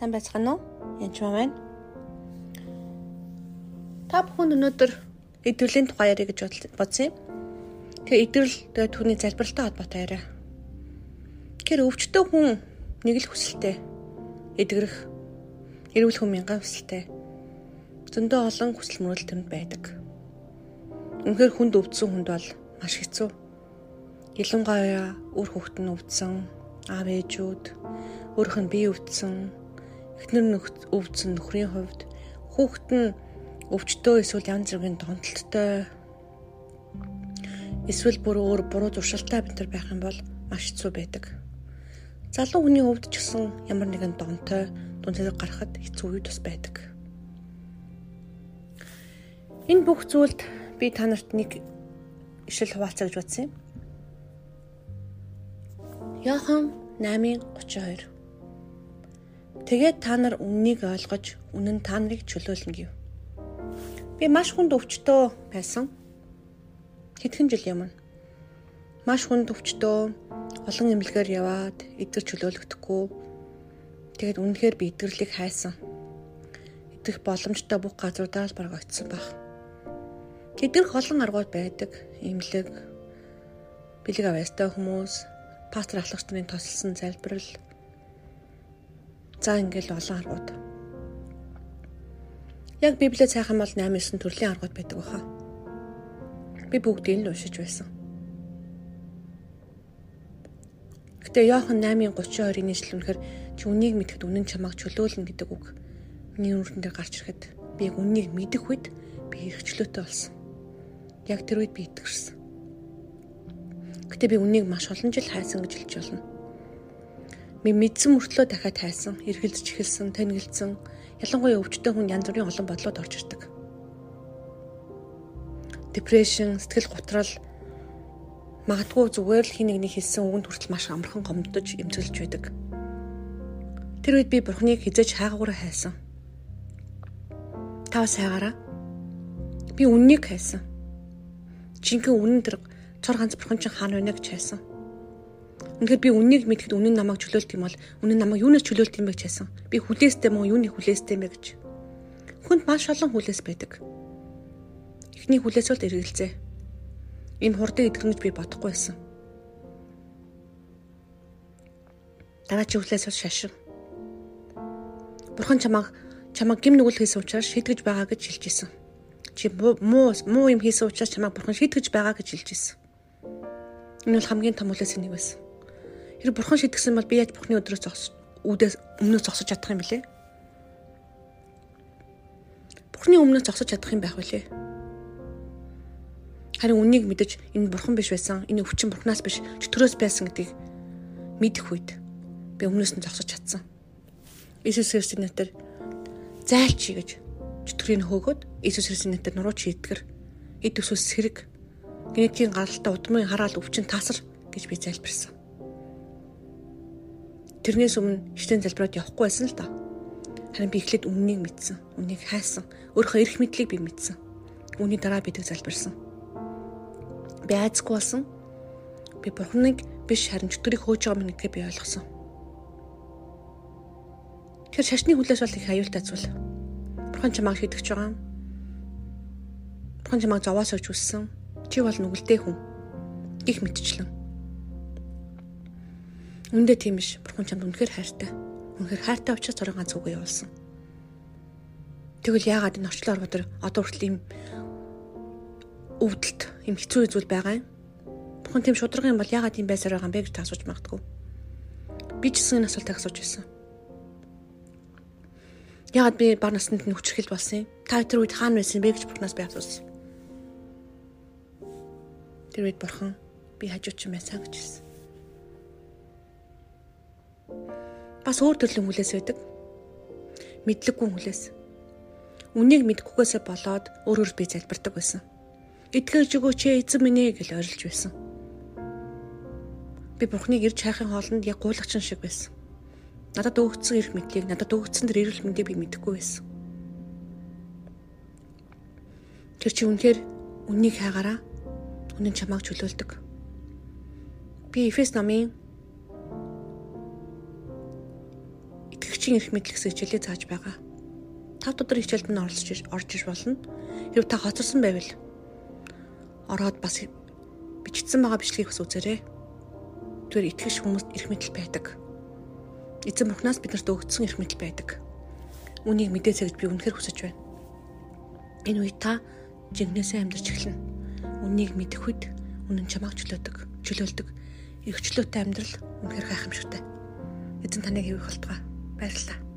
Сайн байцгаана уу? Янч маань. Та бүхэн өнөөдөр идэвхлийн тухай яриа гэж бодсон юм. Тэгээ идэвхэл тэгээ түүний залбиралтай холбоотой яриа. Тэгэхээр өвчтөө хүн нэг л хүсэлтэй эдгэрэх эрүүл хүн мянган хүсэлтэй. Зөндөө олон хүсэл мөрөл тэнд байдаг. Үнэхээр хүнд өвдсөн хүнд бол маш хэцүү. Ялангуяа үр хөвгт нь өвдсөн, аав ээжүүд, өөрөх нь бие өвдсөн, эхнэр өвдсөн нөхрийн хувьд хүүхэд нь өвчтөө эсвэл янз бүрийн донтолттой эсвэл бүр өөр буруу зуршилтай битэр байх юм бол маш хэцүү байдаг. Залуу хүний хувьд ч гэсэн ямар нэгэн донтой дунд зэрэг гарахад хэцүү үед бас байдаг. Энэ бүх зүйлд би та нарт нэг ишил хуваалцаа гэж бодсон юм. Яхан 8:32 Тэгээд та нар үннийг ойлгож үнэн та нарыг чөлөөлнө гэв. Би маш хүнд өвчтөө байсан. Хэдхэн жил юм. Маш хүнд өвчтөө олон эмнэлгээр яваад эдгэр чөлөөлөгдөхгүй. Тэгээд үнэхээр би эдгэрлийг хайсан. Эдгэх боломжтой бүх газруудаас бараг очисон баг. Тэдгэрх олон аргууд байдаг. Эмнэлэг, бэлэг авьяастай хүмүүс, пастор ахлагч нарын тосолсон залбирал. За ингээл олон аргууд. Яг Библиэд сайхан бол 8 9 төрлийн аргууд байдаг баха. Би бүгдийг л уншиж байсан. Гэтэ Иохан 8:32-ийн нийслэл үнэхээр чи үнийг мэдхэд үнэн чамайг чөлөөлнө гэдэг үг. Миний өртөн дээр гарч ирэхэд би яг үнийг мэдэх үед би эрхчлөөтэй болсон. Яг тэр үед би итгэрсэн. Гэтэ би үнийг маш олон жил хайсан гэж хэлж болно. Мэдсэн мөртлөө дахиад хайсан, эргэлзэж эхэлсэн, танигдсан ялангуяа өвчтөн хүн янз бүрийн олон бодлоод орж ирдэг. Депрешн, сэтгэл готрал магадгүй зүгээр л хин нэгний хэлсэн үгэнд хүртэл маш амархан гомдож эмзэглэж байдаг. Тэр үед би Бурхныг хизээж хаагуур хайсан. Тав сайгаараа. Би үннийг хайсан. Жинхэнэ үнэн тэр цор ганц Бурхан чинь хаана байна гэж хайсан. Үнэхээр би үннийг мэдхэд үнэн намайг чөлөөлт юм бол үнэн намайг юунаас чөлөөлт юм бэ гэж хэлсэн. Би хүлээстэй мó юуны хүлээстэй юм бэ гэж. Хүнд маш олон хүлээс байдаг. Эхний хүлээс бол эргэлзээ. Энэ хурдыг идэхнэ гэж би бодохгүй байсан. Дараагийн хүлээс бол шашин. Бурхан чамайг чамайг гим нүгэл хийсэн учраас шийтгэж байгаа гэж хэлж исэн. Чи муу муу юм хийсэн учраас чамайг бурхан шийтгэж байгаа гэж хэлж исэн. Энэ бол хамгийн том хүлээс нэг байсан. Тэр бурхан шидгсэн бол би яаж бурхны өдрөөс зогс үүдээс өмнөөс зогсож чадах юм бэлээ? Бурхны өмнөөс зогсож чадах юм байх үлээ. Харин үнийг мэдэж энэ бурхан биш байсан, энэ өвчин бурхнаас биш, чөтгөрөөс байсан гэдгийг мэдэх үед би өмнөөс нь зогсож чадсан. Иесус Христосийн нэрээр зайлчий гэж чөтгөрийг хөөгөөд Иесус Христосийн нэрээр нуруу чийдгэр эд өсөс сэрэг генетикийн гаралтай удмын хараал өвчин таасар гэж би залбирсан. Тэрнээс өмнө штэн залбираад явахгүй байсан л да. Харин би эхлээд үннийг мэдсэн. Үннийг хайсан. Өөрийнхөө эрх мэдлийг би мэдсэн. Үүний дараа би тэг залбирсан. Би айцгүй болсон. Би бурхныг биш харин чөтгөрийг хөөж байгаа мэн гэдгээ би ойлгосон. Тэр шашны хүлээс бол их аюултай зүйл. Бурхан чамайг шийдэж байгаа. Бурхан чамайг зовоос өгч үссэн. Чи бол нүгэлтэй хүн. Гих мэдчлэн Үндэ тийм биш. Бурхан чамд үнэхээр хайртай. Үнэхээр хайртай учраас цорын ганц үгээ явуулсан. Тэгвэл яагаад энэ орчлон орбодор одоо хүртэл ийм өвдөлт, ийм хэцүү зүйл байгаа юм? Бурхан тийм шударга юм бол яагаад ийм байсаар байгаа юм бэ гэж та асууж магадгүй. Би ч гэсэн энэ асуултыг асууж байсан. Яагаад би бар наснд нь хүчрхэл болсон юм? Та тэр үед хаана байсан бэ гэж Бурханаас би асуусан. Тэр үед Бурхан би хажууч юм байсан гэж хэлсэн. Бас өөр төрлийн хүлээс байдаг. Мэдлэггүй хүлээс. Үнийг мэдгүйгээсээ болоод өөр өөр би залбирдаг байсан. Итгэж өгөөч ээ эзэн минь гэж орилж байсан. Би бурхныг ирж хайхын хоолнд яг гуулагчин шиг байсан. Надад өгөгдсөн эрх мэдлийг, надад өгөгдсөн тэр эрүүл мэндийг би мэдэхгүй байсан. Тэр чи үнэхээр үннийг хайгаараа үнэн чамааг чөлөөлдөг. Би Эфес номын итгэгчийн эрх мэдэл гэсэн хичээлээ зааж байгаа. 5 өдөр хичээлд нь оролцож орж иж болно. Хэрв та хоцорсон байвал ороод бас бичигдсэн байгаа бичлэгийг бас үзээрэй. Тэр итгэж хүмүүст эрх мэдэл байдаг. Эзэн бурхнаас биднэрт өгсөн эрх мэдэл байдаг. Үнийг мэдээсэй гэж би үнэхээр хүсэж байна. Энэ үед та жинхнээсээ амьдарч эхэлнэ. Үнийг мэдэх үед үнэн чамааг чөлөөдөг, чөлөөлдөг. Эрхчлөөтэй амьдрал үнэхээр гайхамшигтай. Эзэн таныг хэвэх болтугай. Баярлалаа.